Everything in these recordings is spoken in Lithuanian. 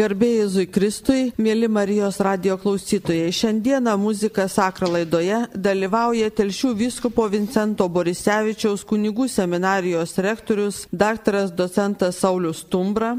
Garbėjai Jėzui Kristui, mėly Marijos radio klausytojai, šiandieną muzika Sakra laidoje dalyvauja Telšių vyskupo Vincento Borisevičiaus kunigų seminarijos rektorius, daktaras docentas Saulis Tumbra.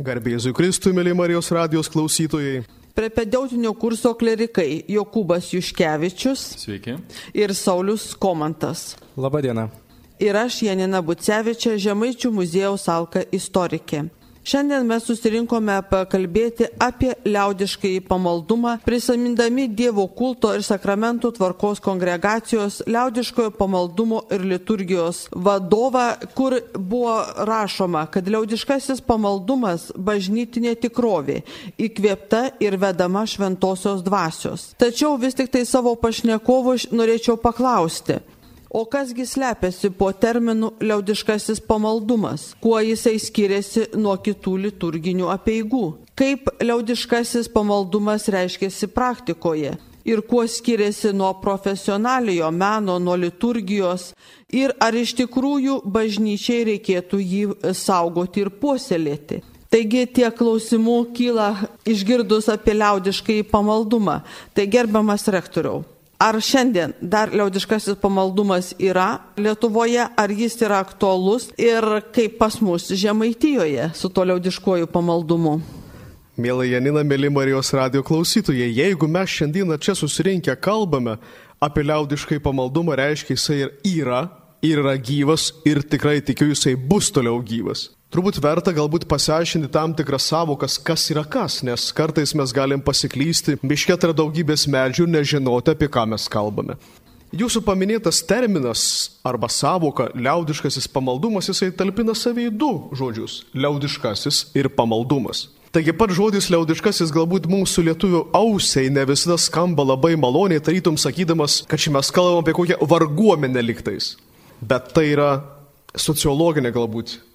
Garbėjai Jėzui Kristui, mėly Marijos radijos klausytojai. Prepedeutinio kurso klerikai Jokūbas Juškevičius Sveiki. ir Saulis Komantas. Labadiena. Ir aš Janina Bucevičia, Žemaičių muziejaus alka istorikė. Šiandien mes susirinkome pakalbėti apie liaudiškai pamaldumą, prisimindami Dievo kulto ir sakramentų tvarkos kongregacijos liaudiškojo pamaldumo ir liturgijos vadovą, kur buvo rašoma, kad liaudiškasis pamaldumas bažnytinė tikrovė, įkvėpta ir vedama šventosios dvasios. Tačiau vis tik tai savo pašnekovo norėčiau paklausti. O kasgi slepiasi po terminu liaudiškasis pamaldumas, kuo jisai skiriasi nuo kitų liturginių apieigų, kaip liaudiškasis pamaldumas reiškiasi praktikoje ir kuo skiriasi nuo profesionaliojo meno, nuo liturgijos ir ar iš tikrųjų bažnyčiai reikėtų jį saugoti ir puoselėti. Taigi tie klausimų kyla išgirdus apie liaudiškai pamaldumą. Tai gerbiamas rektoriau. Ar šiandien dar liaudiškasis pamaldumas yra Lietuvoje, ar jis yra aktualus ir kaip pas mus Žemaitijoje su to liaudiškuoju pamaldumu? Mėly Janina, mėly Marijos radio klausytojai, jeigu mes šiandieną čia susirinkę kalbame apie liaudiškai pamaldumą, reiškia jisai ir yra, ir yra gyvas, ir tikrai tikiu jisai bus toliau gyvas. Turbūt verta galbūt pasiaiškinti tam tikras savokas, kas yra kas, nes kartais mes galim pasiklysti, miške tarp daugybės medžių ir nežinoti, apie ką mes kalbame. Jūsų paminėtas terminas arba savoka liaudiškasis pamaldumas, jisai talpina savai du žodžius - liaudiškasis ir pamaldumas. Taigi pat žodis liaudiškasis galbūt mūsų lietuvių ausiai ne visada skamba labai maloniai, tarytum sakydamas, kad čia mes kalbam apie kokią varguomenę liktais. Bet tai yra sociologinė galbūt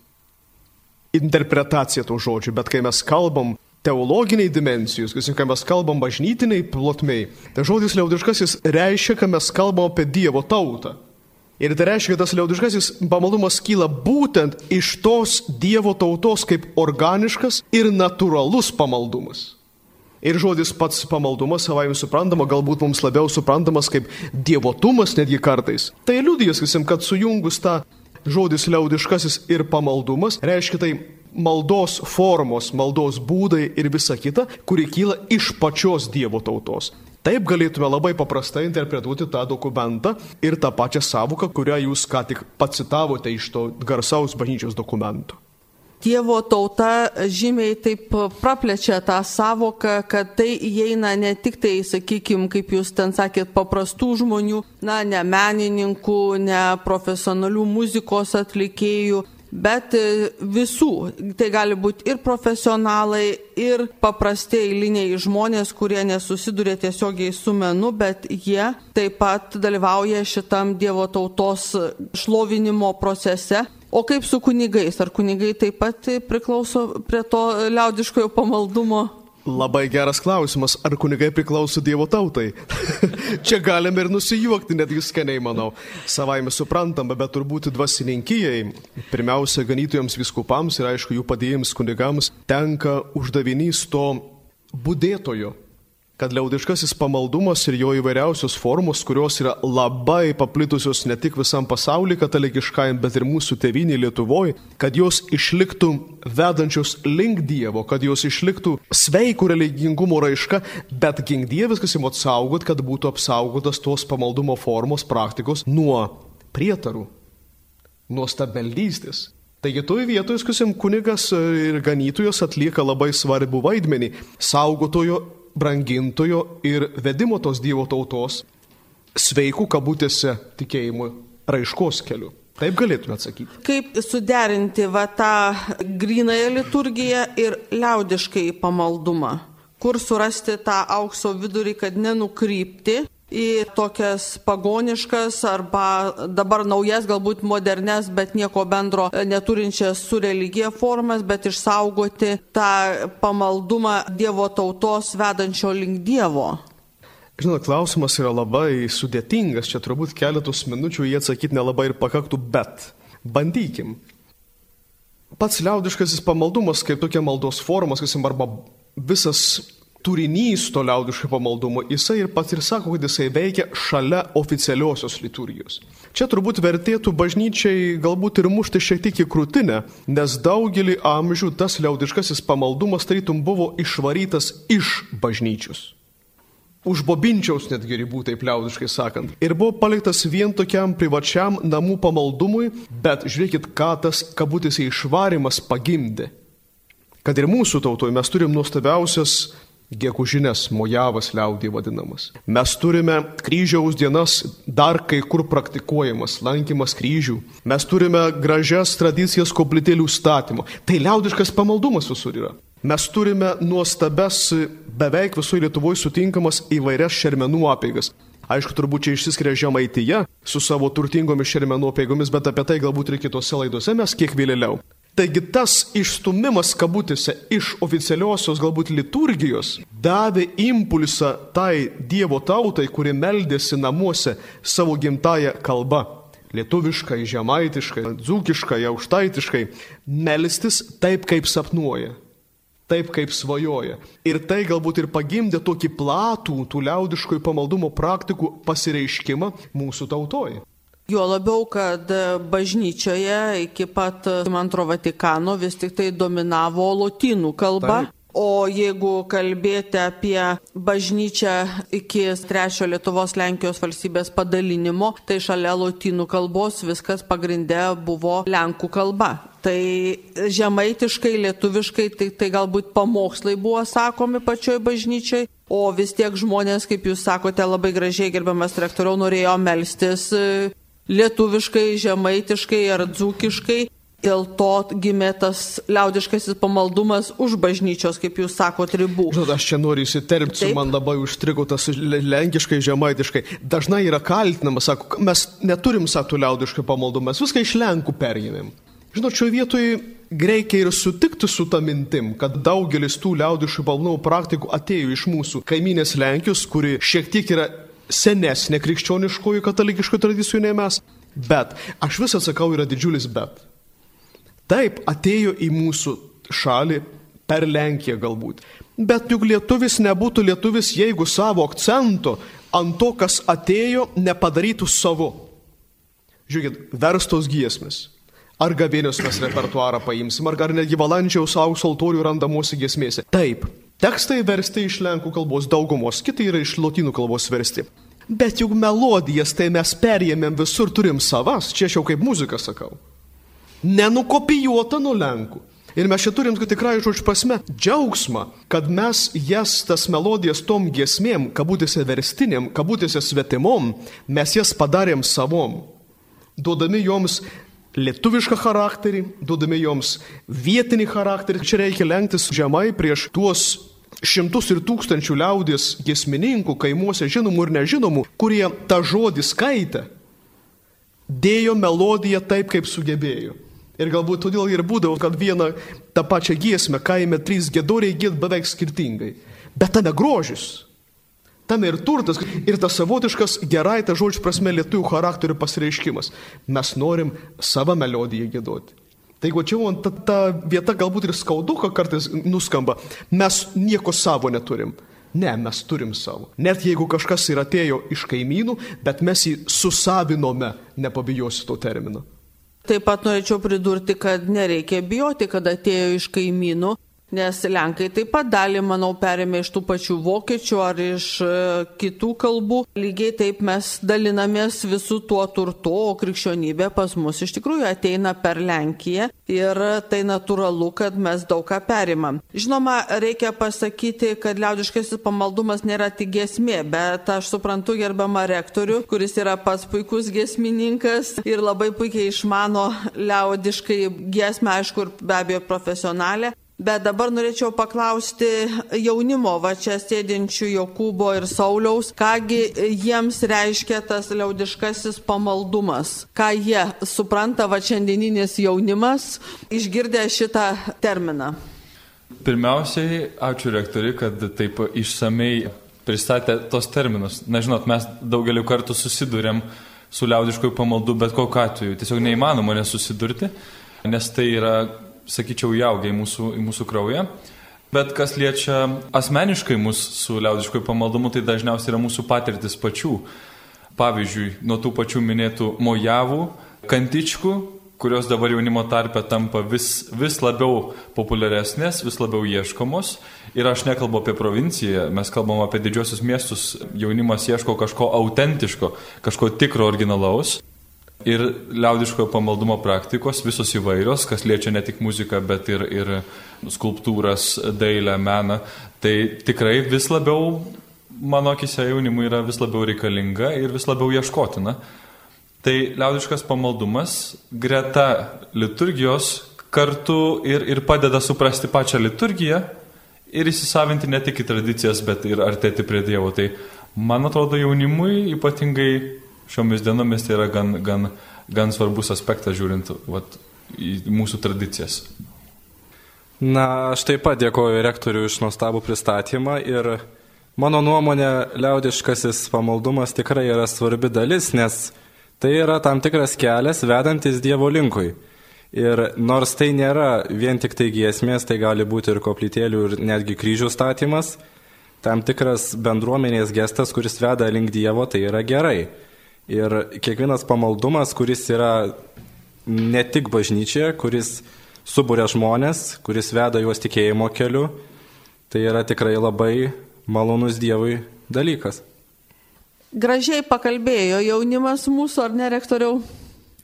interpretacija tų žodžių, bet kai mes kalbam teologiniai dimensijos, kai mes kalbam bažnytiniai plotmiai, tai žodis liaudiškasis reiškia, kad mes kalbam apie Dievo tautą. Ir tai reiškia, kad tas liaudiškasis pamaldumas kyla būtent iš tos Dievo tautos kaip organiškas ir natūralus pamaldumas. Ir žodis pats pamaldumas, savai suprantama, galbūt mums labiau suprantamas kaip dievotumas netgi kartais. Tai liūdijas, kad sujungus tą žodis liaudiškasis ir pamaldumas reiškia tai maldos formos, maldos būdai ir visa kita, kuri kyla iš pačios Dievo tautos. Taip galėtume labai paprastai interpretuoti tą dokumentą ir tą pačią savoką, kurią jūs ką tik pacitavote iš to garsaus bažnyčios dokumento. Dievo tauta žymiai taip praplečia tą savoką, kad tai įeina ne tik tai, sakykime, kaip jūs ten sakėt, paprastų žmonių, na, ne menininkų, ne profesionalių muzikos atlikėjų, bet visų. Tai gali būti ir profesionalai, ir paprasti eiliniai žmonės, kurie nesusiduria tiesiogiai su menu, bet jie taip pat dalyvauja šitam Dievo tautos šlovinimo procese. O kaip su kunigais? Ar kunigai taip pat priklauso prie to liaudiškojo pamaldumo? Labai geras klausimas, ar kunigai priklauso Dievo tautai? Čia galime ir nusijuokti, netgi skaniai manau. Savaime suprantama, bet turbūt dvasininkijai, pirmiausia, ganytojams viskupams ir aišku jų padėjėjams kunigams tenka uždavinys to būdėtojo kad liaudiškasis pamaldumas ir jo įvairiausios formos, kurios yra labai paplitusios ne tik visam pasauliu katalikiškajam, bet ir mūsų tėvynį Lietuvoje, kad jos išliktų vedančios link Dievo, kad jos išliktų sveikų religingumo raiška, bet gink Dievas, kas įmot saugot, kad būtų apsaugotas tos pamaldumo formos praktikos nuo prietarų, nuo stabeldystės. Taigi toje vietoje, skusim, kunigas ir ganytojas atlieka labai svarbu vaidmenį saugotojo brangintojo ir vedimo tos Dievo tautos sveikų kabutėse tikėjimo raiškos keliu. Taip galėtume atsakyti. Kaip suderinti va tą grinąją liturgiją ir liaudiškai pamaldumą? Kur surasti tą aukso vidurį, kad nenukrypti į tokias pagoniškas arba dabar naujas, galbūt modernes, bet nieko bendro neturinčias su religija formas, bet išsaugoti tą pamaldumą Dievo tautos vedančio link Dievo. Žinot, klausimas yra labai sudėtingas, čia turbūt keletus minučių jį atsakyti nelabai ir pakaktų, bet bandykim. Pats liaudiškasis pamaldumas, kaip tokia maldos forma, sakysim, arba visas turinys to liaudiško pamaldumo, jisai ir pats ir sako, kad jisai veikia šalia oficialiosios liturgijos. Čia turbūt vertėtų bažnyčiai galbūt ir mušti šiek tiek į krūtinę, nes daugelį amžių tas liaudiškasis pamaldumas tarytum buvo išvarytas iš bažnyčios. Už bobinčiaus netgi ribų, taip liaudiškai sakant. Ir buvo paliktas vien tokiam privačiam namų pamaldumui, bet žiūrėkit, ką tas kabutėse išvarimas pagimdė. Kad ir mūsų tautoje mes turim nuostabiausias Gegužinės mojavas liaudį vadinamas. Mes turime kryžiaus dienas dar kai kur praktikuojamas, lankymas kryžių. Mes turime gražias tradicijas koplytėlių statymo. Tai liaudiškas pamaldumas visur yra. Mes turime nuostabes, beveik visoje Lietuvoje sutinkamas įvairias šermenų apėgas. Aišku, turbūt čia išsiskiria žemaityje su savo turtingomis šermenų apėgomis, bet apie tai galbūt ir kitose laidose mes kiek vėliau. Taigi tas išstumimas kabutėse iš oficialiosios galbūt liturgijos davė impulsą tai Dievo tautai, kuri meldėsi namuose savo gimtają kalbą - lietuviškai, žemaitiškai, dzūkiškai, aukštaitiškai - melstis taip, kaip sapnuoja, taip, kaip svajoja. Ir tai galbūt ir pagimdė tokį platų tų liaudiškojų pamaldumo praktikų pasireiškimą mūsų tautoje. Juo labiau, kad bažnyčioje iki pat antro Vatikano vis tik tai dominavo lotynų kalba. Taip. O jeigu kalbėti apie bažnyčią iki trečio Lietuvos Lenkijos valstybės padalinimo, tai šalia lotynų kalbos viskas pagrindė buvo lenkų kalba. Tai žemaitiškai, lietuviškai, tai, tai galbūt pamokslai buvo sakomi pačioj bažnyčiai, o vis tiek žmonės, kaip jūs sakote, labai gražiai gerbiamas rektoriau, norėjo melstis lietuviškai, žemaitiškai ar dzūkiškai. Dėl to gimė tas liaudiškasis pamaldumas už bažnyčios, kaip jūs sakote, ribų. Žinot, aš čia noriu įsiterpti, man labai užstrigo tas lenkiškai, žemaitiškai. Dažnai yra kaltinama, sako, mes neturim satų liaudiškai pamaldumą, mes viską iš Lenkų perėmėm. Žinot, šioje vietoje reikia ir sutikti su tą mintim, kad daugelis tų liaudiškų pamaldumų praktikų atėjo iš mūsų kaiminės Lenkijos, kuri šiek tiek yra senesnė krikščioniškųjų katalikiškų tradicijų nei mes. Bet aš vis atsakau, yra didžiulis bet. Taip, atėjo į mūsų šalį per Lenkiją galbūt. Bet juk lietuvis nebūtų lietuvis, jeigu savo akcento ant to, kas atėjo, nepadarytų savo. Žiūrėkit, verstos giesmės. Ar gavėnios mes repertuarą paimsim, ar, ar netgi valandžiaus aukso altorių randamosi giesmėse. Taip, Tekstai versti iš lenkų kalbos daugumos, kiti yra iš lotynų kalbos versti. Bet juk melodijas tai mes perėmėm visur, turim savas, čia aš jau kaip muzika sakau. Nenukopijuota nuo lenkų. Ir mes čia turim tikrai žodžiu prasme džiaugsmą, kad mes jas tas melodijas tom giesmėm, kabutėse verstiniam, kabutėse svetimom, mes jas padarėm savom, duodami joms lietuvišką charakterį, duodami joms vietinį charakterį. Čia reikia lenktis žemai prieš tuos šimtus ir tūkstančių liaudės gesmininkų, kaimuose žinomų ir nežinomų, kurie tą žodį skaitė, dėjo melodiją taip, kaip sugebėjo. Ir galbūt todėl ir būdavo, kad vieną tą pačią giesmę kaime trys gedoriai gėd beveik skirtingai. Bet tame grožis. Tame ir turtas, ir tas savotiškas gerai, ta žodžio prasme, lietuvių charakterio pasireiškimas. Mes norim savo melodiją gėdoti. Tai jeigu čia ta, ta vieta galbūt ir skauduka kartais nuskamba, mes nieko savo neturim. Ne, mes turim savo. Net jeigu kažkas ir atėjo iš kaimynų, bet mes jį susavinome, nepabijosiu to termino. Taip pat norėčiau pridurti, kad nereikia bijoti, kad atėjo iš kaimynų, Nes Lenkai taip pat dalį, manau, perėmė iš tų pačių vokiečių ar iš e, kitų kalbų. Lygiai taip mes dalinamės visų tuo turtu, o krikščionybė pas mus iš tikrųjų ateina per Lenkiją ir tai natūralu, kad mes daug ką perimam. Žinoma, reikia pasakyti, kad liaudiškasis pamaldumas nėra tik gesmė, bet aš suprantu gerbiamą rektorių, kuris yra pats puikus gesmininkas ir labai puikiai išmano liaudiškai gesmę, aišku, ir be abejo profesionalę. Bet dabar norėčiau paklausti jaunimo, va čia sėdinčių Jokūbo ir Sauliaus, kągi jiems reiškia tas liaudiškasis pamaldumas, ką jie supranta va šiandieninis jaunimas, išgirdę šitą terminą. Pirmiausiai, ačiū rektori, kad taip išsamei pristatė tos terminus. Na, žinot, mes daugeliu kartų susidurėm su liaudiškojų pamaldu bet kokiu atveju. Tiesiog neįmanoma nesusidurti, nes tai yra sakyčiau, įaugę į mūsų, į mūsų kraują. Bet kas liečia asmeniškai mus su liaudiškoju pamaldumu, tai dažniausiai yra mūsų patirtis pačių. Pavyzdžiui, nuo tų pačių minėtų mojavų, kantičkų, kurios dabar jaunimo tarpe tampa vis, vis labiau populiaresnės, vis labiau ieškomos. Ir aš nekalbu apie provinciją, mes kalbam apie didžiosius miestus. Jaunimas ieško kažko autentiško, kažko tikro originalaus. Ir liaudiškojo pamaldumo praktikos visos įvairios, kas liečia ne tik muziką, bet ir, ir skulptūras, dailę, meną. Tai tikrai vis labiau, mano akise jaunimui yra vis labiau reikalinga ir vis labiau ieškotina. Tai liaudiškas pamaldumas greta liturgijos kartu ir, ir padeda suprasti pačią liturgiją ir įsisavinti ne tik į tradicijas, bet ir artėti prie Dievo. Tai man atrodo jaunimui ypatingai šiomis dienomis tai yra gan, gan, gan svarbus aspektas žiūrint vat, į mūsų tradicijas. Na, aš taip pat dėkoju rektoriui iš nuostabų pristatymą ir mano nuomonė, liaudiškasis pamaldumas tikrai yra svarbi dalis, nes Tai yra tam tikras kelias vedantis Dievo linkui. Ir nors tai nėra vien tik tai giesmės, tai gali būti ir koplytėlių ir netgi kryžių statymas, tam tikras bendruomenės gestas, kuris veda link Dievo, tai yra gerai. Ir kiekvienas pamaldumas, kuris yra ne tik bažnyčia, kuris subūrė žmonės, kuris veda juos tikėjimo keliu, tai yra tikrai labai malonus Dievui dalykas. Gražiai pakalbėjo jaunimas mūsų, ar ne, rektoriau?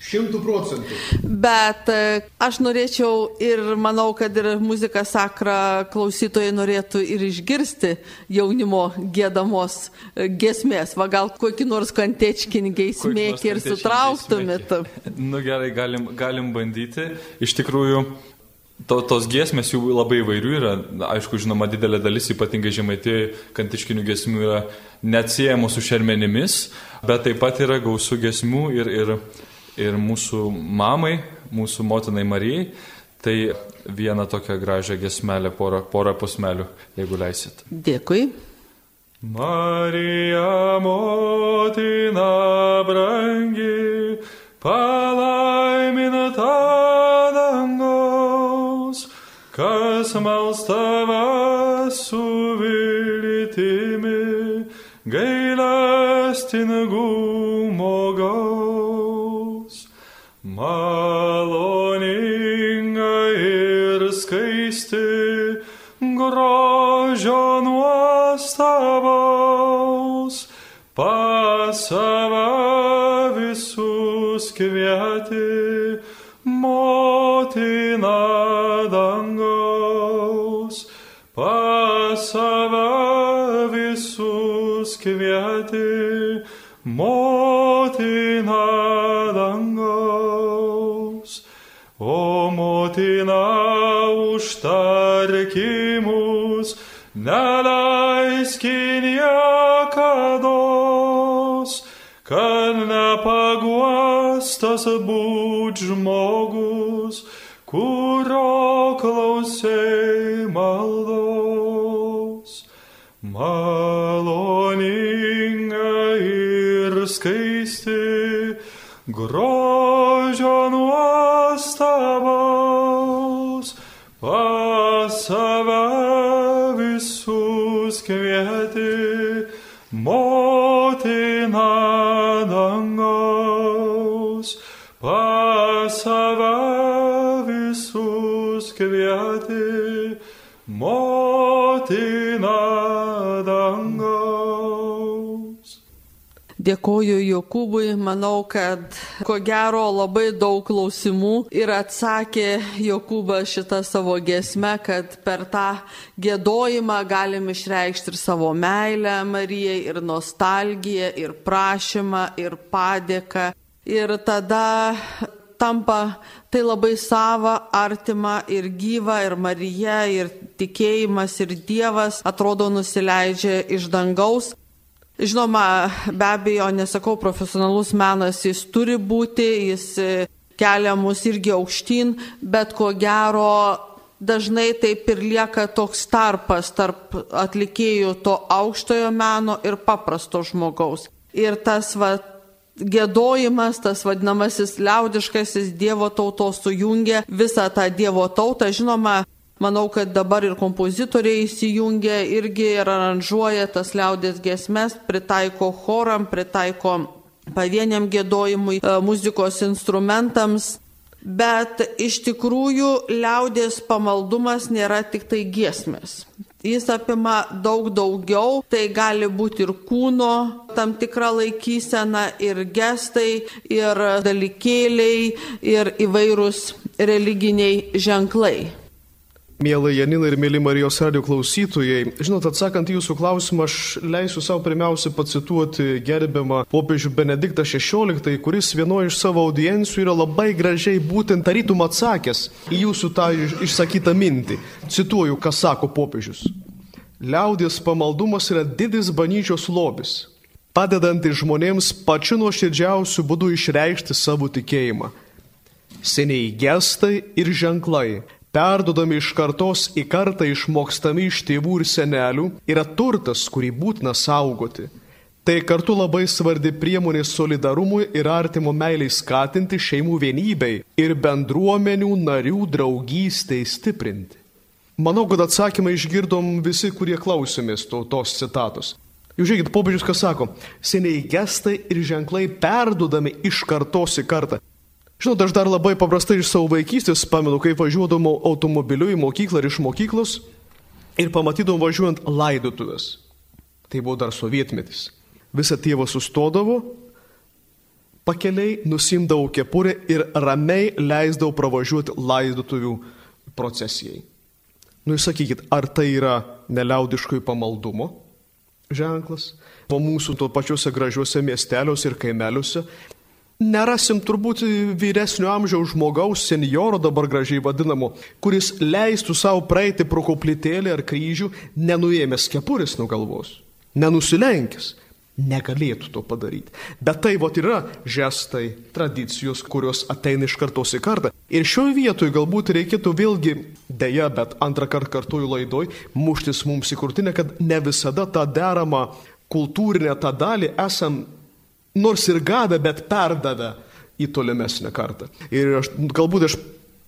Šimtų procentų. Bet e, aš norėčiau ir manau, kad ir muzika sakra klausytojai norėtų ir išgirsti jaunimo gėdamos e, gesmės. Va gal kokį nors kantečkinį geismėkį ir sutrauktumėt. Nu gerai, galim, galim bandyti. Iš tikrųjų, To, tos giesmės jų labai įvairių yra, aišku, žinoma, didelė dalis, ypatingai žemaitėjai, kantiškinių giesmių yra neatsiejamos su šermenimis, bet taip pat yra gausų giesmių ir, ir, ir mūsų mamai, mūsų motinai Marijai. Tai vieną tokią gražią gesmelę, porą, porą posmelių, jeigu leisit. Dėkui. Marija motina brangi, palaimina dangaus, kas malstava su viltimi, gailestingumo gaus. Maloninga ir skaisti, grožio nuostabaus, pas save visus kvieti, motina dangaus, pas save visus kvieti, motina užtarkimus, neleiskin niekados, kad nepaguostas būt žmogus, kurio klausai maldos. Maloninga ir skaisti, grožio nuostabaus, save visus kvieti, motina dangaus, pas save visus kvieti, Dėkoju Jokūbui, manau, kad ko gero labai daug klausimų ir atsakė Jokūbas šitą savo gesmę, kad per tą gėdojimą galim išreikšti ir savo meilę Marijai, ir nostalgiją, ir prašymą, ir padėką. Ir tada tampa tai labai sava, artima ir gyva, ir Marija, ir tikėjimas, ir Dievas atrodo nusileidžia iš dangaus. Žinoma, be abejo, nesakau, profesionalus menas jis turi būti, jis kelia mus irgi aukštyn, bet ko gero dažnai taip ir lieka toks tarpas tarp atlikėjų to aukštojo meno ir paprasto žmogaus. Ir tas va, gėdojimas, tas vadinamasis liaudiškasis Dievo tautos sujungia visą tą Dievo tautą. Žinoma, Manau, kad dabar ir kompozitoriai įsijungia irgi ir aranžuoja tas liaudės gesmes, pritaiko choram, pritaiko pavieniam gėdojimui, e, muzikos instrumentams. Bet iš tikrųjų liaudės pamaldumas nėra tik tai giesmės. Jis apima daug daugiau, tai gali būti ir kūno tam tikra laikysena, ir gestai, ir dalykėliai, ir įvairūs religiniai ženklai. Mėly Janina ir mėly Marijos radio klausytojai, žinot, atsakant į jūsų klausimą, aš leisiu savo pirmiausia pacituoti gerbiamą popiežių Benediktą XVI, kuris vienoje iš savo audiencijų yra labai gražiai būtent tarytum atsakęs į jūsų tą išsakytą mintį. Cituoju, ką sako popiežius. Liaudės pamaldumas yra didis bažnyčios lobis, padedantis žmonėms pačiu nuoširdžiausiu būdu išreikšti savo tikėjimą. Seniai gestai ir ženklai perdodami iš kartos į kartą išmokstami iš tėvų ir senelių, yra turtas, kurį būtina saugoti. Tai kartu labai svarbi priemonė solidarumui ir artimo meiliai skatinti šeimų vienybei ir bendruomenių narių draugystei stiprinti. Manau, kad atsakymą išgirdom visi, kurie klausėmės to, tos citatos. Jūs žiūrėkit, popiežius ką sako, seniai gestai ir ženklai perdodami iš kartos į kartą. Žinot, aš dar labai paprastai iš savo vaikystės pamenu, kai važiuodavau automobiliu į mokyklą ir iš mokyklos ir pamatydavau važiuojant laidotuvės. Tai buvo dar sovietmetis. Visą tėvą sustodavo, pakeliai nusimdavau kepurę ir ramiai leisdavau pravažiuoti laidotuvių procesijai. Nu, jūs sakykit, ar tai yra neliaudiškoj pamaldumo ženklas? Po mūsų to pačiuose gražiuose miesteliuose ir kaimeliuose nerasim turbūt vyresnio amžiaus žmogaus, senioro dabar gražiai vadinamo, kuris leistų savo praeiti pro koplytėlį ar kryžių, nenuėmęs kepurės nuo galvos, nenusilenkęs. Negalėtų to padaryti. Bet tai vot yra žestai, tradicijos, kurios ateina iš kartos į kartą. Ir šioje vietoje galbūt reikėtų vėlgi, dėja, bet antrą kartą kartuoju laidoj, muštis mums į kurtinę, kad ne visada tą deramą kultūrinę tą dalį esam nors ir gavę, bet perdavę į tolimesnę kartą. Ir aš, galbūt aš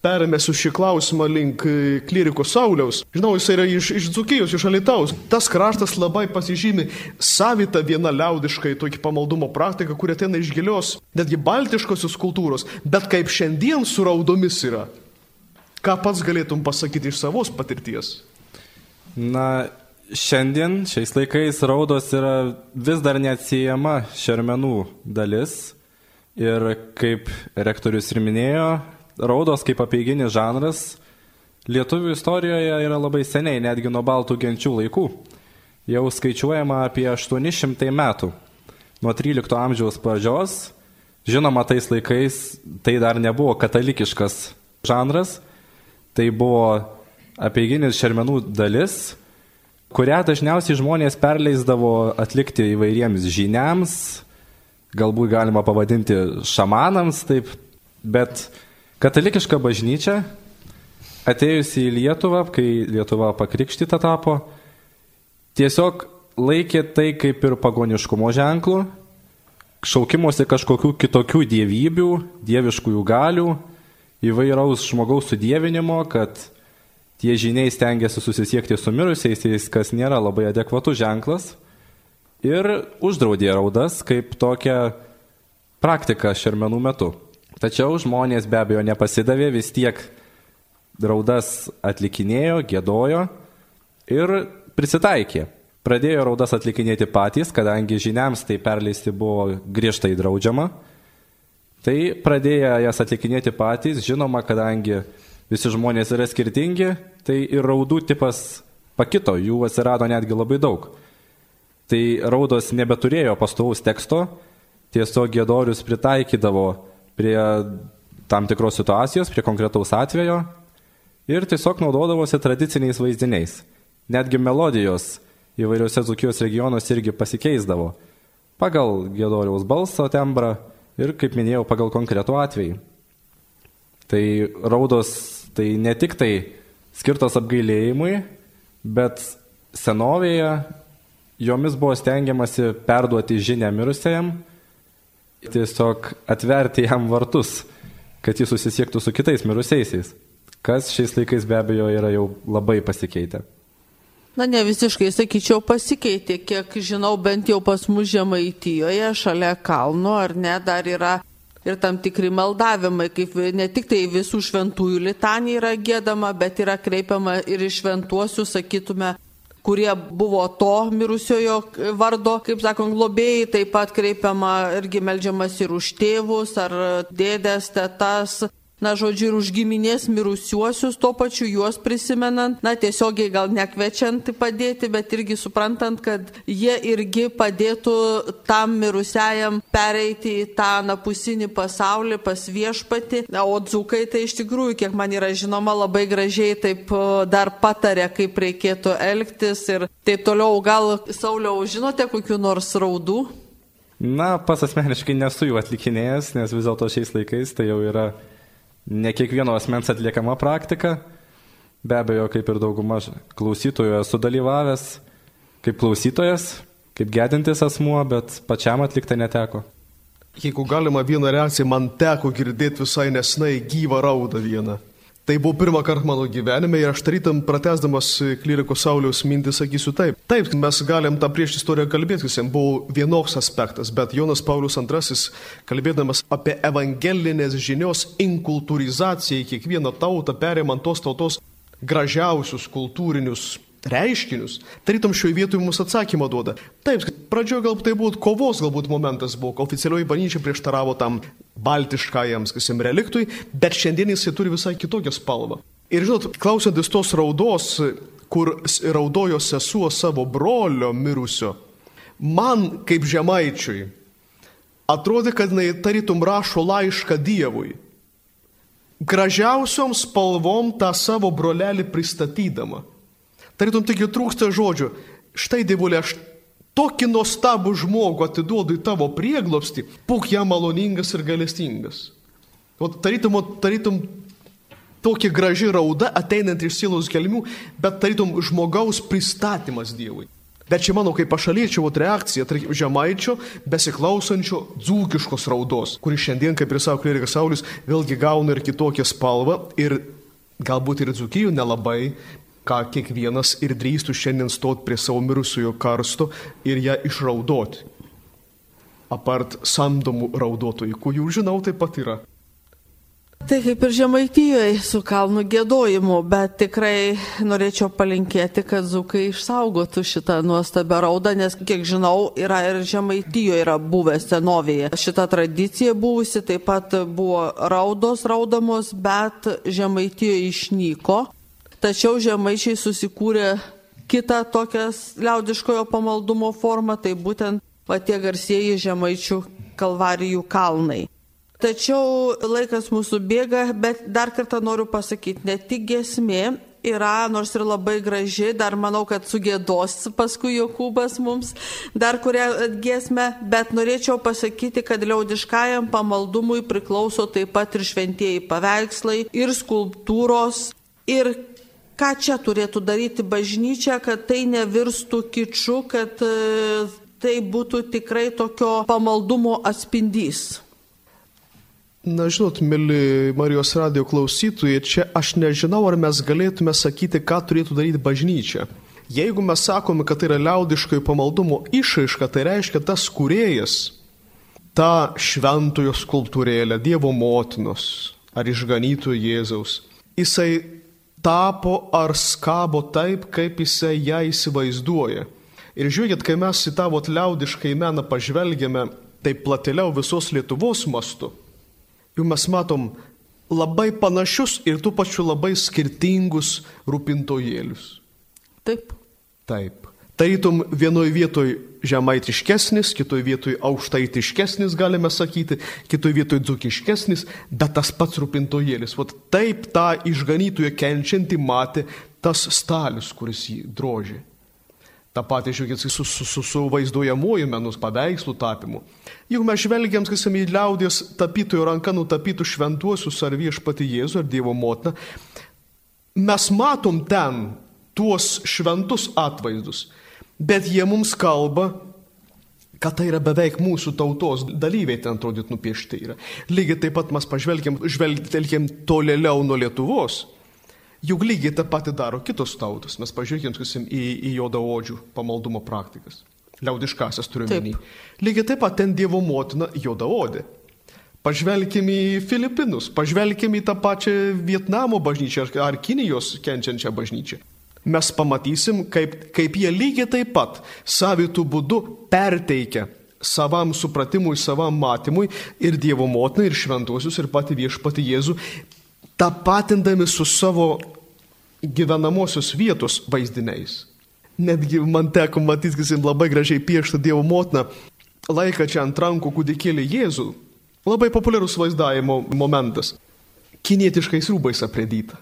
permėsiu šį klausimą link e, klyriko Sauliaus. Žinau, jis yra iš, iš Dzukijos, iš Alitaus. Tas kraštas labai pasižymi savitą vieną liaudiškai tokį pamaldumo praktiką, kuri ateina iš gilios, netgi baltiškosios kultūros, bet kaip šiandien su raudomis yra. Ką pats galėtum pasakyti iš savos patirties? Na, Šiandien, šiais laikais, raudos yra vis dar neatsiejama šermenų dalis. Ir kaip rektorius ir minėjo, raudos kaip apeiginis žanras lietuvių istorijoje yra labai seniai, netgi nuo baltų genčių laikų. Jau skaičiuojama apie 800 metų. Nuo 13 amžiaus pradžios, žinoma, tais laikais tai dar nebuvo katalikiškas žanras, tai buvo apeiginis šermenų dalis kurią dažniausiai žmonės perleisdavo atlikti įvairiems žiniams, galbūt galima pavadinti šamanams, taip, bet katalikiška bažnyčia, atėjusi į Lietuvą, kai Lietuva pakrikštyta tapo, tiesiog laikė tai kaip ir pagoniškumo ženklų, šaukimuose kažkokių kitokių dievybių, dieviškųjų galių, įvairaus žmogaus sudėvinimo, kad tie žiniai stengiasi susisiekti su mirusiaisiais, kas nėra labai adekvatus ženklas. Ir uždraudė raudas kaip tokią praktiką šermenų metu. Tačiau žmonės be abejo nepasidavė, vis tiek raudas atlikinėjo, gėdojo ir prisitaikė. Pradėjo raudas atlikinėti patys, kadangi žiniams tai perleisti buvo griežtai draudžiama. Tai pradėjo jas atlikinėti patys, žinoma, kadangi visi žmonės yra skirtingi, tai ir raudų tipas pakito, jų atsirado netgi labai daug. Tai raudos nebeturėjo pastovaus teksto, tiesiog gėdorius pritaikydavo prie tam tikros situacijos, prie konkretaus atvejo ir tiesiog naudodavosi tradiciniais vaizdiniais. Netgi melodijos įvairiuose Zukijos regionuose irgi pasikeisdavo pagal gėdoriaus balso tembrą ir, kaip minėjau, pagal konkretų atvejį. Tai raudos tai ne tik tai skirtos apgailėjimui, bet senovėje jomis buvo stengiamasi perduoti žinę mirusiajam, tiesiog atverti jam vartus, kad jis susisiektų su kitais mirusiaisiais. kas šiais laikais be abejo yra jau labai pasikeitę. Na, ne visiškai, sakyčiau, pasikeitė. Kiek žinau, bent jau pas mus Žemaitijoje, šalia kalno, ar ne, dar yra ir tam tikri maldavimai, kaip ne tik tai visų šventųjų litanija yra gėdama, bet yra kreipiama ir iš šventuosius, sakytume, kurie buvo to mirusiojo vardo, kaip sakom, globėjai, taip pat kreipiama irgi melžiamas ir už tėvus ar dėdės, tetas, na, žodžiu, ir už giminės mirusiuosius, tuo pačiu juos prisimenant, na, tiesiogiai gal nekvečiant padėti, bet irgi suprantant, kad jie irgi padėtų tam mirusiajam pereiti į tą napusinį pasaulį pas viešpati. Na, o dzukai tai iš tikrųjų, kiek man yra žinoma, labai gražiai taip dar patarė, kaip reikėtų elgtis ir taip toliau. Gal, Sauliau, žinote kokiu nors raudų? Na, pas asmeniškai nesu jų atlikinėjęs, nes vis dėlto šiais laikais tai jau yra ne kiekvieno asmens atliekama praktika. Be abejo, kaip ir dauguma klausytojų esu dalyvavęs kaip klausytojas, kaip gedintis asmuo, bet pačiam atlikti neteko. Jeigu galima vieną reakciją, man teko girdėti visai nesnai gyvą raudą vieną. Tai buvo pirmą kartą mano gyvenime ir aš tarytam pratesdamas kleriko Sauliaus mintį sakysiu taip. Taip, mes galim tą prieš istoriją kalbėti, jis buvo vienoks aspektas, bet Jonas Paulius II, kalbėdamas apie evangelinės žinios inkultūrizaciją į kiekvieną tautą, perimant tos tautos gražiausius kultūrinius reiškinius, tarytum šioje vietoje mums atsakymą duoda. Taip, pradžioje galbūt tai buvo kovos galbūt momentas, buvo oficialioji bažnyčia prieštaravo tam baltiškajam, sakysim, reliktui, bet šiandien jisai turi visai kitokią spalvą. Ir žinot, klausantis tos raudos, kur raudojo sesuo savo brolio mirusio, man kaip žemaičiui atrodė, kad jinai tarytum rašo laišką Dievui. Gražiausiom spalvom tą savo brolelį pristatydama. Tarytum taigi trūksta žodžių. Štai dievulė, aš tokį nuostabų žmogų atiduodu į tavo prieglopstį, būk jam maloningas ir galestingas. O tarytum, tarytum tokia graži rauda ateinant iš sielos gelmių, bet tarytum žmogaus pristatymas Dievui. Bet čia mano kaip pašaliečio reakcija, tarkim, žemaičio, besiklausančio dzūkiškos raudos, kuri šiandien, kaip ir savo klerikas Saulis, vėlgi gauna ir kitokią spalvą ir galbūt ir dzūkijų nelabai, ką kiekvienas ir drįstų šiandien stot prie savo mirusiojo karsto ir ją išraudoti. Apart samdomų raudotojų, kurių žinau taip pat yra. Tai kaip ir Žemaitijoje su kalnų gėdojimu, bet tikrai norėčiau palinkėti, kad Zukai išsaugotų šitą nuostabią raudą, nes kiek žinau, yra ir Žemaitijoje yra buvęs senovėje. Šita tradicija buvusi taip pat buvo raudos raudamos, bet Žemaitijoje išnyko. Tačiau žemaičiai susikūrė kitą tokią liaudiškojo pamaldumo formą, tai būtent patie garsieji žemaičių kalvarijų kalnai. Tačiau laikas mūsų bėga, bet dar kartą noriu pasakyti, ne tik gesmė yra, nors ir labai graži, dar manau, kad sugėdos paskui Jokūbas mums dar kurią giesmę, bet norėčiau pasakyti, kad liaudiškajam pamaldumui priklauso taip pat ir šventieji paveikslai, ir skulptūros, ir ką čia turėtų daryti bažnyčia, kad tai nevirstų kiču, kad e, tai būtų tikrai tokio pamaldumo atspindys. Na, žinot, mėly Marijos radio klausytojai, čia aš nežinau, ar mes galėtume sakyti, ką turėtų daryti bažnyčia. Jeigu mes sakome, kad tai yra liaudiškai pamaldumo išaiška, tai reiškia tas kurėjas, ta šventojo skulptūrėlė, Dievo motinos ar išganytojo Jėzaus, jisai tapo ar skabo taip, kaip jisai ją įsivaizduoja. Ir žiūrėkit, kai mes į tavo liaudiškai meną pažvelgiame taip platėliau visos Lietuvos mastu, jau mes matom labai panašius ir tų pačių labai skirtingus rūpintojėlius. Taip. Taip. Tarytum vienoje vietoje žemaitiškesnis, kitoje vietoje aukštaitiškesnis, galime sakyti, kitoje vietoje dzukiškesnis, bet tas pats rūpintojėlis. Vat taip tą išganytoje kenčiantį matė tas stalius, kuris jį drožė. Ta pati, žiūrėkit, su, su, su, su vaizduojamuoju menus paveikslų tapimu. Jeigu mes žvelgiam, sakysim, į liaudės tapytojų ranką nutapytų šventuosius ar viešpati Jėzų ar Dievo motiną, mes matom ten tuos šventus atvaizdus bet jie mums kalba, kad tai yra beveik mūsų tautos dalyviai ten atrodyt nupiešti yra. Lygiai taip pat mes pažvelgiam, žvelgiam tolėliau nuo Lietuvos. Juk lygiai tą patį daro kitos tautos. Mes pažiūrėkime, sakysim, į, į jodaodžių pamaldumo praktikas. Liaudiškasias turiu menį. Lygiai taip pat ten Dievo motina jodaodė. Pažvelkime į Filipinus, pažvelkime į tą pačią Vietnamo bažnyčią ar Kinijos kenčiančią bažnyčią. Mes pamatysim, kaip, kaip jie lygiai taip pat savitų būdų perteikia savam supratimui, savam matymui ir Dievo motiną, ir šventuosius, ir pati viešpati Jėzų, tapatindami su savo gyvenamosios vietos vaizdiniais. Netgi man teko matyti, kad jis labai gražiai piešta Dievo motiną, laiką čia ant rankų kūdikėlį Jėzų. Labai populiarus vaizdavimo momentas. Kinietiškais rūbais aprėdyta.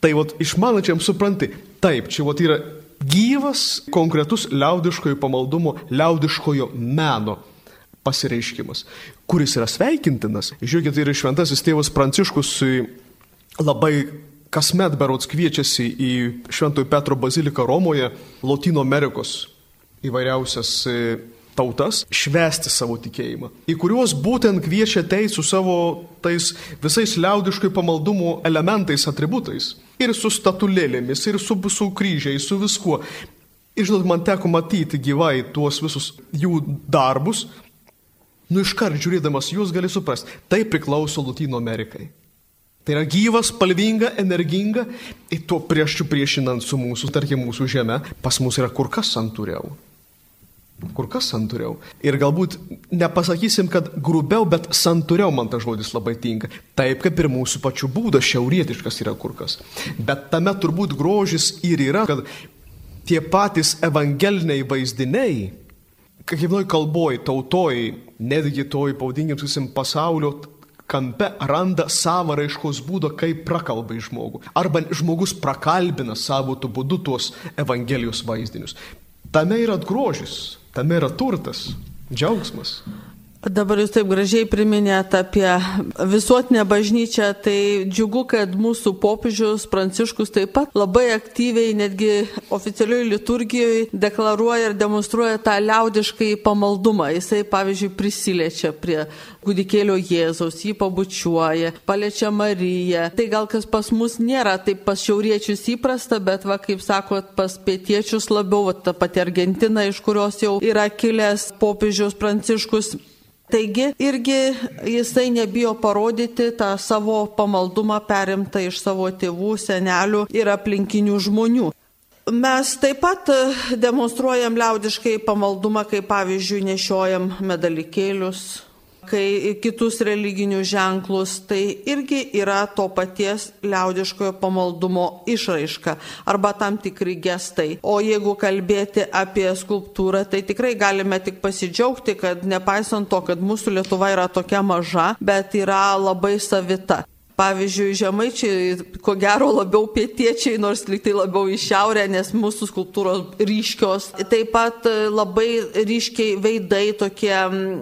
Tai vat išmanačiam supranti, taip, čia vat yra gyvas, konkretus liaudiškojo pamaldumo, liaudiškojo meno pasireiškimas, kuris yra sveikintinas. Žiūrėkit, tai yra šventasis tėvas Pranciškus labai kasmet berots kviečiasi į Šventojo Petro baziliką Romoje, Latino Amerikos įvairiausias e, tautas švesti savo tikėjimą, į kuriuos būtent kviečia teis su savo tais visais liaudiškai pamaldumo elementais, atributais. Ir su statulėlėmis, ir su, su kryžiais, su viskuo. Ir žinot, man teko matyti gyvai tuos visus jų darbus. Nu iškart žiūrėdamas jūs gali suprasti, tai priklauso Latino Amerikai. Tai yra gyvas, spalvinga, energinga, ir tuo prieš priešinant su mūsų, tarkim, mūsų žemė, pas mus yra kur kas santūriau kur kas santūriau. Ir galbūt nepasakysim, kad grubiau, bet santūriau man tas žodis labai tinka. Taip kaip ir mūsų pačių būdas šiaurietiškas yra kur kas. Bet tame turbūt grožis ir yra, kad tie patys evangeliniai vaizdiniai, kiekvienoj kalboj, tautoj, netgi toj, pavadinkim, susim pasaulio kampe randa savo raiškos būdą, kaip prakalba į žmogų. Arba žmogus prakalbina savo tų būdų tuos Evangelijos vaizdinius. Tame yra grožis, tame yra turtas, džiaugsmas. Dabar jūs taip gražiai priminėt apie visuotinę bažnyčią, tai džiugu, kad mūsų popiežius Pranciškus taip pat labai aktyviai, netgi oficialioj liturgijoje deklaruoja ir demonstruoja tą liaudiškai pamaldumą. Jisai, pavyzdžiui, prisiliečia prie kūdikėlio Jėzaus, jį pabučiuoja, paliečia Mariją. Tai gal kas pas mus nėra taip pas šiauriečius įprasta, bet va, kaip sakot, pas pietiečius labiau, va, ta pati Argentina, iš kurios jau yra kilęs popiežius Pranciškus Taigi irgi jisai nebijo parodyti tą savo pamaldumą perimtą iš savo tėvų, senelių ir aplinkinių žmonių. Mes taip pat demonstruojam liaudiškai pamaldumą, kai pavyzdžiui nešiojam medalikėlius, kai kitus religinius ženklus, tai irgi yra to paties liaudiškojo pamaldumo išraiška arba tam tikri gestai. O jeigu kalbėti apie skulptūrą, tai tikrai galime tik pasidžiaugti, kad nepaisant to, kad mūsų Lietuva yra tokia maža, bet yra labai savita. Pavyzdžiui, žemaičiai, ko gero labiau pietiečiai, nors liktai labiau į šiaurę, nes mūsų skulptūros ryškios. Taip pat e, labai ryškiai veidai tokie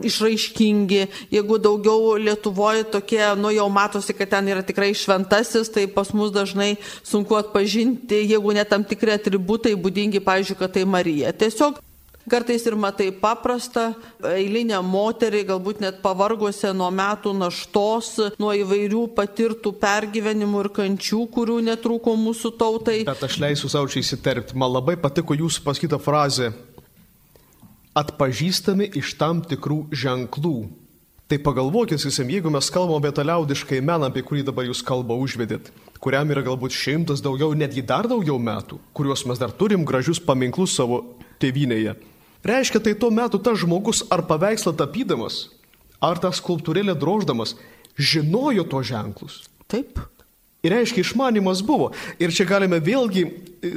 išraiškingi. Jeigu daugiau Lietuvoje tokie, nu jau matosi, kad ten yra tikrai šventasis, tai pas mus dažnai sunku atpažinti, jeigu net tam tikri atributai būdingi, pavyzdžiui, kad tai Marija. Tiesiog Kartais ir matai paprastą eilinę moterį, galbūt net pavargusią nuo metų naštos, nuo įvairių patirtų pergyvenimų ir kančių, kurių netrūko mūsų tautai. Bet aš leisiu savo čia įsiterpti. Man labai patiko jūsų pasakyta frazė. Atpažįstami iš tam tikrų ženklų. Tai pagalvokit, visiems, jeigu mes kalbame apie tą liaudiškai meną, apie kurį dabar jūs kalbą užvedėt, kuriam yra galbūt šimtas daugiau, netgi dar daugiau metų, kuriuos mes dar turim gražius paminklus savo tėvynėje. Reiškia, tai tuo metu tas žmogus ar paveikslą tapydamas, ar tą skulptūrėlę droždamas, žinojo to ženklus. Taip. Ir reiškia, išmanimas buvo. Ir čia galime vėlgi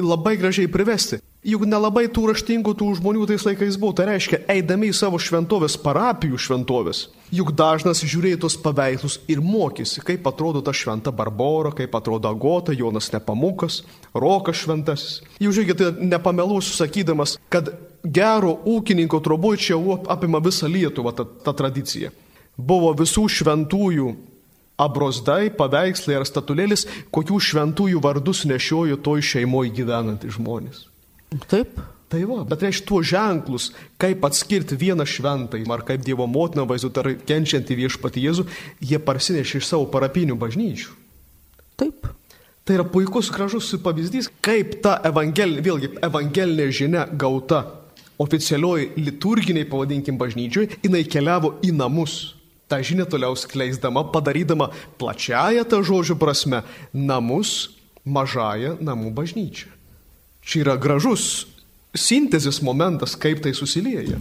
labai gražiai privesti. Juk nelabai tų raštingų tų žmonių tais laikais buvo. Tai reiškia, eidami į savo šventovės, parapijų šventovės, juk dažnas žiūrėjo tos paveikslus ir mokėsi, kaip atrodo ta šventa Barbora, kaip atrodo Agota, Jonas Nepamukas, Rokas šventasis. Jau žiūrėkite, nepameluosiu sakydamas, kad gero ūkininko troboj čia apima visą Lietuvą ta, ta tradicija. Buvo visų šventųjų abrozdai, paveikslai ar statulėlis, kokių šventųjų vardus nešiojo toj šeimoje gyvenantys žmonės. Taip. Tai va, bet reiškia tuos ženklus, kaip atskirti vieną šventai, ar kaip Dievo motiną vaizduoti, ar kenčiantį viešpatį Jėzų, jie parsinešė iš savo parapinių bažnyčių. Taip. Tai yra puikus, gražus pavyzdys, kaip ta evangelinė, vėlgi, evangelinė žinia gauta oficialioji liturginiai, pavadinkim, bažnyčiui, jinai keliavo į namus. Ta žinia toliau skleisdama, padarydama plačiają tą žodžio prasme namus mažąją namų bažnyčią. Čia yra gražus sintezės momentas, kaip tai susilieja.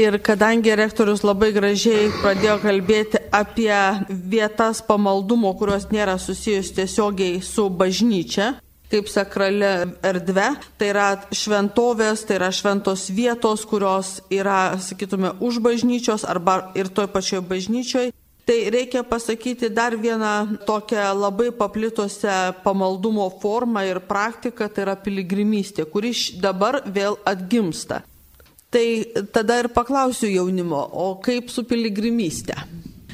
Ir kadangi rektorius labai gražiai pradėjo kalbėti apie vietas pamaldumo, kurios nėra susijus tiesiogiai su bažnyčia, kaip sakrali erdvė, tai yra šventovės, tai yra šventos vietos, kurios yra, sakytume, už bažnyčios arba ir toj pačioj bažnyčioj. Tai reikia pasakyti dar vieną tokią labai paplitusią pamaldumo formą ir praktiką, tai yra piligrimystė, kuri dabar vėl atgimsta. Tai tada ir paklausiu jaunimo, o kaip su piligrimystė?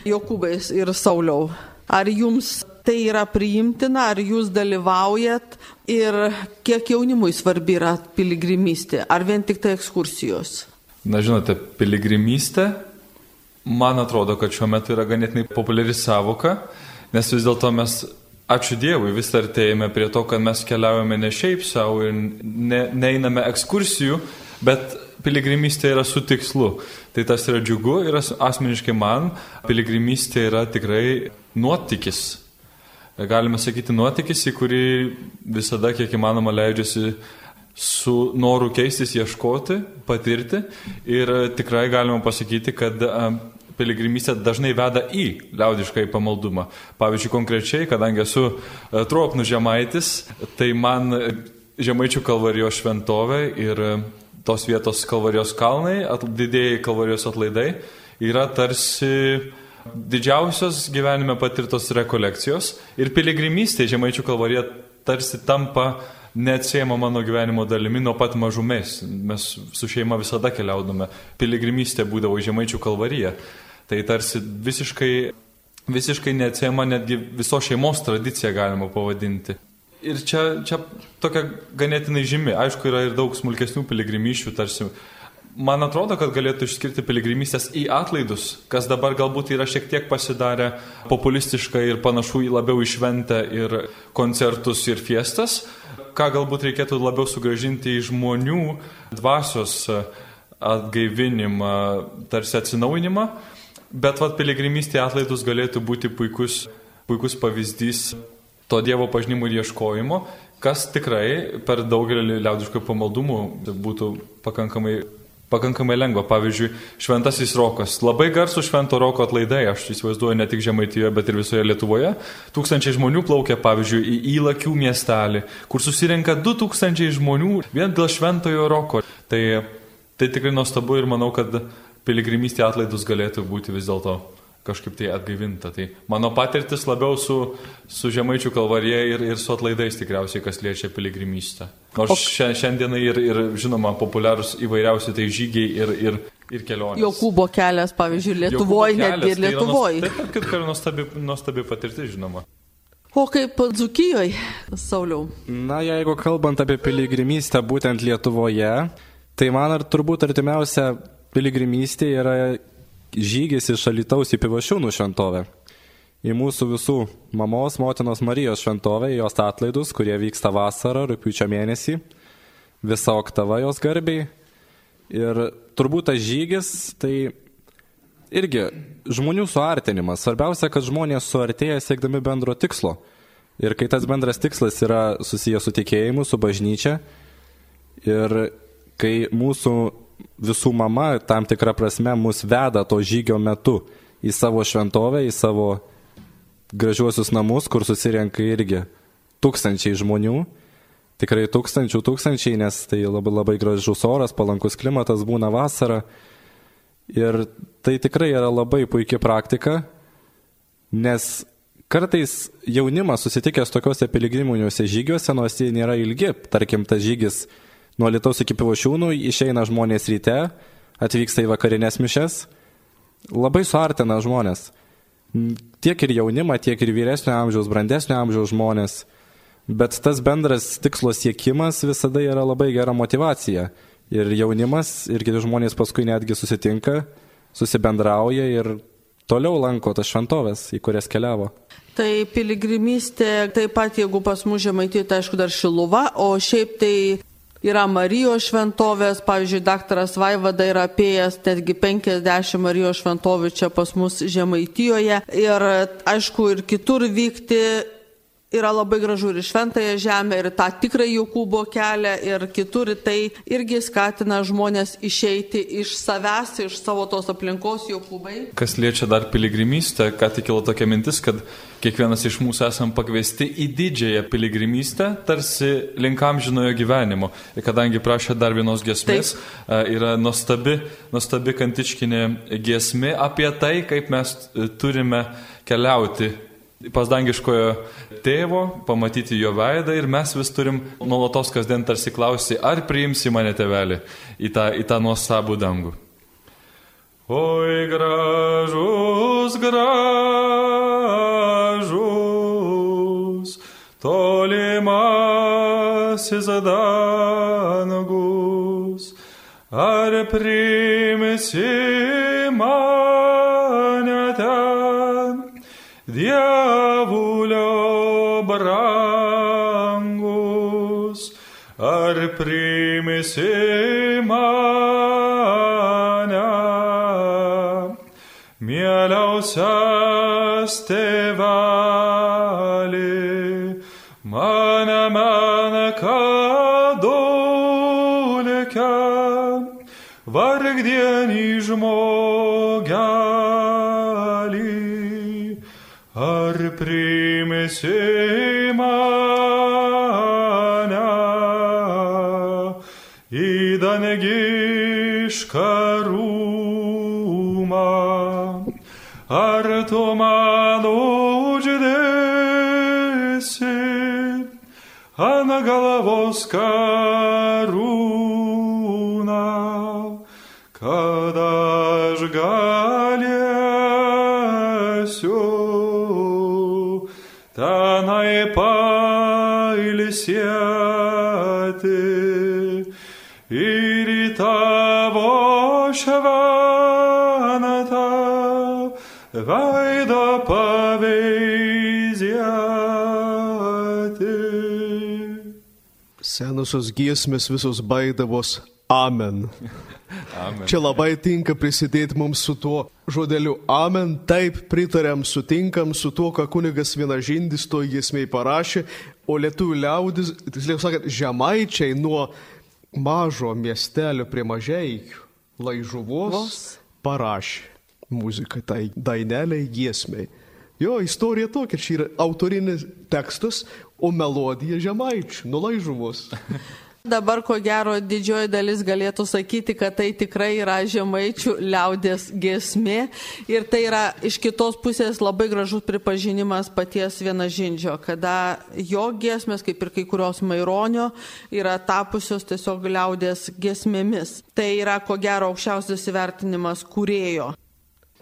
Jokūbais ir Sauliau, ar jums tai yra priimtina, ar jūs dalyvaujat ir kiek jaunimui svarbi yra piligrimystė, ar vien tik tai ekskursijos? Na žinote, piligrimystė, man atrodo, kad šiuo metu yra ganėtinai populiari savoka, nes vis dėlto mes Ačiū Dievui, vis artėjame prie to, kad mes keliaujame ne šiaip savo ir ne, neiname ekskursijų, bet piligrimystė yra su tikslu. Tai tas yra džiugu ir asmeniškai man piligrimystė yra tikrai nuotykis. Galime sakyti nuotykis, į kurį visada kiek įmanoma leidžiasi su noru keistis, ieškoti, patirti. Ir tikrai galima pasakyti, kad piligrimystė dažnai veda į liaudišką į pamaldumą. Pavyzdžiui, konkrečiai, kadangi esu Tropnų žemaitis, tai man Žemaičių kalvarijos šventovė ir tos vietos Kalvarijos kalnai, didėjai Kalvarijos atlaidai, yra tarsi didžiausios gyvenime patirtos rekolekcijos ir piligrimystė Žemaičių kalvarija tarsi tampa neatsiejama mano gyvenimo dalimi nuo pat mažumės. Mes su šeima visada keliaudome. Piligrimystė būdavo Žemaičių kalvarija. Tai tarsi visiškai, visiškai neatsiejama netgi viso šeimos tradicija galima pavadinti. Ir čia, čia tokia ganėtinai žymi. Aišku, yra ir daug smulkesnių piligrimyšių, tarsi. Man atrodo, kad galėtų išskirti piligrimystės į atlaidus, kas dabar galbūt yra šiek tiek pasidarę populistiškai ir panašu į labiau išventę ir koncertus ir fiestas, ką galbūt reikėtų labiau sugražinti į žmonių dvasios atgaivinimą, tarsi atsinaujinimą. Bet vad piligrimystė atlaidus galėtų būti puikus, puikus pavyzdys to Dievo pažinimo ir ieškojimo, kas tikrai per daugelį liaudiškų pamaldumų būtų pakankamai, pakankamai lengva. Pavyzdžiui, Šventasis Rokas. Labai garsų Švento Roko atlaidai, aš įsivaizduoju ne tik Žemaitijoje, bet ir visoje Lietuvoje. Tūkstančiai žmonių plaukia, pavyzdžiui, į Įlakių miestelį, kur susirenka 2000 žmonių vien dėl Šventojo Roko. Tai, tai tikrai nuostabu ir manau, kad piligrimystė atlaidus galėtų būti vis dėlto kažkaip tai atgaivinta. Tai mano patirtis labiau su, su Žemaičių kalvarija ir, ir su atlaidais tikriausiai, kas liečia piligrimystę. Nors o... šiandienai ir, ir, žinoma, populiarus įvairiausi tai žygiai ir, ir, ir kelionės. Jokūbo kelias, pavyzdžiui, Lietuvoje, netgi ir Lietuvoje. Tai taip, kad yra nuostabi, nuostabi patirtis, žinoma. O kaip Dzukijoje, Sauliau? Na, jeigu kalbant apie piligrimystę būtent Lietuvoje, tai man ar turbūt artimiausia piligrimystė yra žygis iš Alitaus į Pivašiūnų šventovę. Į mūsų visų mamos, motinos Marijos šventovę, jos atlaidus, kurie vyksta vasarą, rūpiučio mėnesį, visa oktava jos garbiai. Ir turbūt tas žygis tai irgi žmonių suartinimas. Svarbiausia, kad žmonės suartėja siekdami bendro tikslo. Ir kai tas bendras tikslas yra susijęs su tikėjimu, su bažnyčia, ir kai mūsų visų mama tam tikrą prasme mus veda to žygio metu į savo šventovę, į savo gražiuosius namus, kur susirenka irgi tūkstančiai žmonių. Tikrai tūkstančių tūkstančiai, nes tai labai, labai gražus oras, palankus klimatas būna vasarą. Ir tai tikrai yra labai puikia praktika, nes kartais jaunimas susitikęs tokiuose piligriminiuose žygiuose, nors jie nėra ilgi, tarkim, tas žygis nuo Lietuvos iki Pivošiūnų išeina žmonės ryte, atvyksta į vakarinės mišes, labai suartina žmonės. Tiek ir jaunimą, tiek ir vyresnio amžiaus, brandesnio amžiaus žmonės. Bet tas bendras tikslo siekimas visada yra labai gera motivacija. Ir jaunimas, ir kiti žmonės paskui netgi susitinka, susibendrauja ir toliau lanko tas šventovės, į kurias keliavo. Tai piligrimystė, taip pat jeigu pas mus žemaitė, tai aišku dar šiluva, o šiaip tai yra Marijos šventovės, pavyzdžiui, daktaras Vaivada yra apėjęs netgi 50 Marijos šventovių čia pas mus žemaitijoje. Ir aišku ir kitur vykti yra labai gražu ir šventąją žemę, ir tą tikrą Jokūbo kelią, ir kitur tai irgi skatina žmonės išeiti iš savęs, iš savo tos aplinkos Jokūbai. Kas liečia dar piligrimystę, ką tik kilo tokia mintis, kad kiekvienas iš mūsų esam pakviesti į didžiąją piligrimystę, tarsi linkam žinojo gyvenimo. Ir kadangi prašė dar vienos gesmės, Taip. yra nuostabi, nuostabi kantiškinė gesmė apie tai, kaip mes turime keliauti pas dangiškojo tėvo, pamatyti jo veidą ir mes vis turim nuolatos kasdien tarsi klausti, ar priimsi mane tėvelį į tą, į tą nuostabų dangų. Oi gražus, gražus, tolimasis dangus, ar priimsi mane primisi mane, mieliausias tėveli, mane mane kadulika, vargdienį žmogelį, ar primisi mane dangišką rūmą, ar tu man uždėsi ant galvos karūną, kad aš galėsiu tenai pailsėti ir į tavo šventą veidą paveizėti. Senusios giesmės visos baidavos Amen. Amen. Čia labai tinka prisidėti mums su tuo žodeliu Amen. Taip pritariam, sutinkam su tuo, ką kunigas vienažindis to giesmiai parašė, o lietuvių liaudis, tiksliau sakant, žemaičiai nuo mažo miestelio prie mažeikių laižuvos Vos. parašė muziką tai daineliai giesmiai. Jo, istorija tokia, čia yra autorinis tekstas, o melodija žemaičių, nuo laižuvos. Dabar, ko gero, didžioji dalis galėtų sakyti, kad tai tikrai yra žemaičių liaudės gesmė ir tai yra iš kitos pusės labai gražus pripažinimas paties vienažindžio, kada jo gesmės, kaip ir kai kurios maironio, yra tapusios tiesiog liaudės gesmėmis. Tai yra, ko gero, aukščiausias įvertinimas kūrėjo.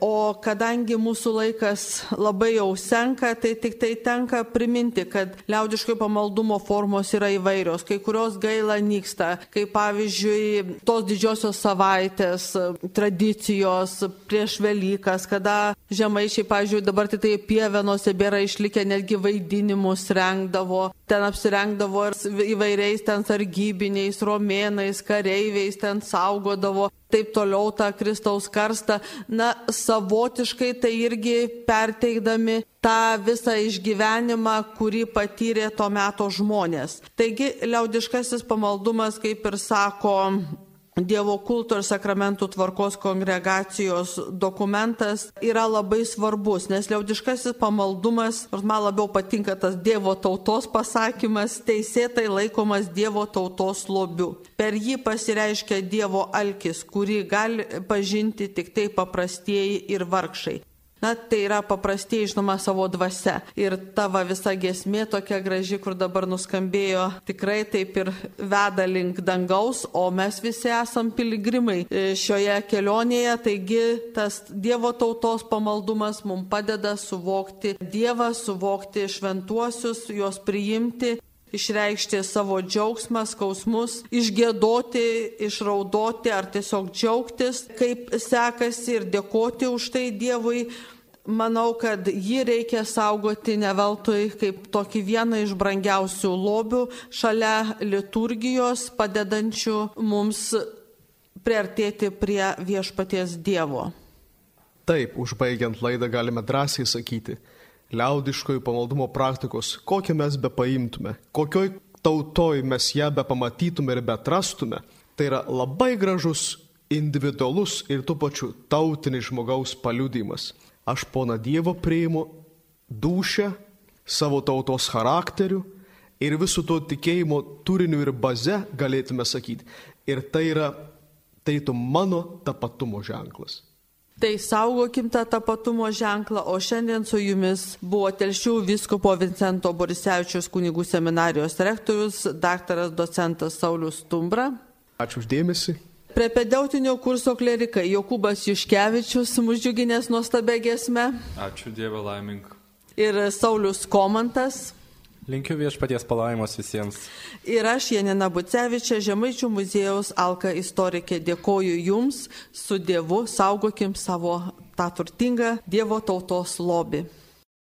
O kadangi mūsų laikas labai jau senka, tai tik tai tenka priminti, kad liaudiškai pamaldumo formos yra įvairios, kai kurios gaila nyksta, kaip pavyzdžiui tos didžiosios savaitės tradicijos prieš Velykas, kada žemaičiai, pavyzdžiui, dabar tai pievenose bėra išlikę netgi vaidinimus rengdavo, ten apsirengdavo ir įvairiais ten sargybiniais, romėnais, kareiviais, ten saugodavo taip toliau tą Kristaus karstą, na, savotiškai tai irgi perteikdami tą visą išgyvenimą, kurį patyrė to meto žmonės. Taigi, liaudiškasis pamaldumas, kaip ir sako Dievo kulto ir sakramentų tvarkos kongregacijos dokumentas yra labai svarbus, nes liaudiškasis pamaldumas, nors man labiau patinka tas Dievo tautos pasakymas, teisėtai laikomas Dievo tautos lobiu. Per jį pasireiškia Dievo alkis, kurį gali pažinti tik tai paprastieji ir vargšai. Na, tai yra paprastai, žinoma, savo dvasia. Ir tava visa gesmė tokia graži, kur dabar nuskambėjo, tikrai taip ir veda link dangaus, o mes visi esam piligrimai e, šioje kelionėje. Taigi tas Dievo tautos pamaldumas mums padeda suvokti Dievą, suvokti šventuosius, juos priimti išreikšti savo džiaugsmą, skausmus, išgėdoti, išraudoti ar tiesiog džiaugtis, kaip sekasi ir dėkoti už tai Dievui. Manau, kad jį reikia saugoti ne veltui kaip tokį vieną iš brangiausių lobių šalia liturgijos, padedančių mums priartėti prie viešpaties Dievo. Taip, užbaigiant laidą galime drąsiai sakyti, liaudiškojų pamaldumo praktikos, kokią mes be paimtume, kokioj tautoj mes ją be pamatytume ir be atrastume, tai yra labai gražus, individualus ir tuo pačiu tautinis žmogaus paliudimas aš pona Dievo priimu dušę, savo tautos charakteriu ir visų to tikėjimo turiniu ir baze, galėtume sakyti. Ir tai yra, tai tu mano tapatumo ženklas. Tai saugokim tą tapatumo ženklą, o šiandien su jumis buvo Telšių viskopo Vincento Borisevičius kunigų seminarijos rektorius, daktaras docentas Saulis Stumbra. Ačiū uždėmesi. Prepedeutinio kurso klerikai Jokūbas Juškevičius, mūsų džiuginės nuostabę gesmę. Ačiū Dievą laimink. Ir Saulis Komantas. Linkiu viešpaties palaimos visiems. Ir aš, Janina Bucevičia, Žemaičių muziejaus Alka istorikė, dėkoju Jums, su Dievu saugokim savo tą turtingą Dievo tautos lobį.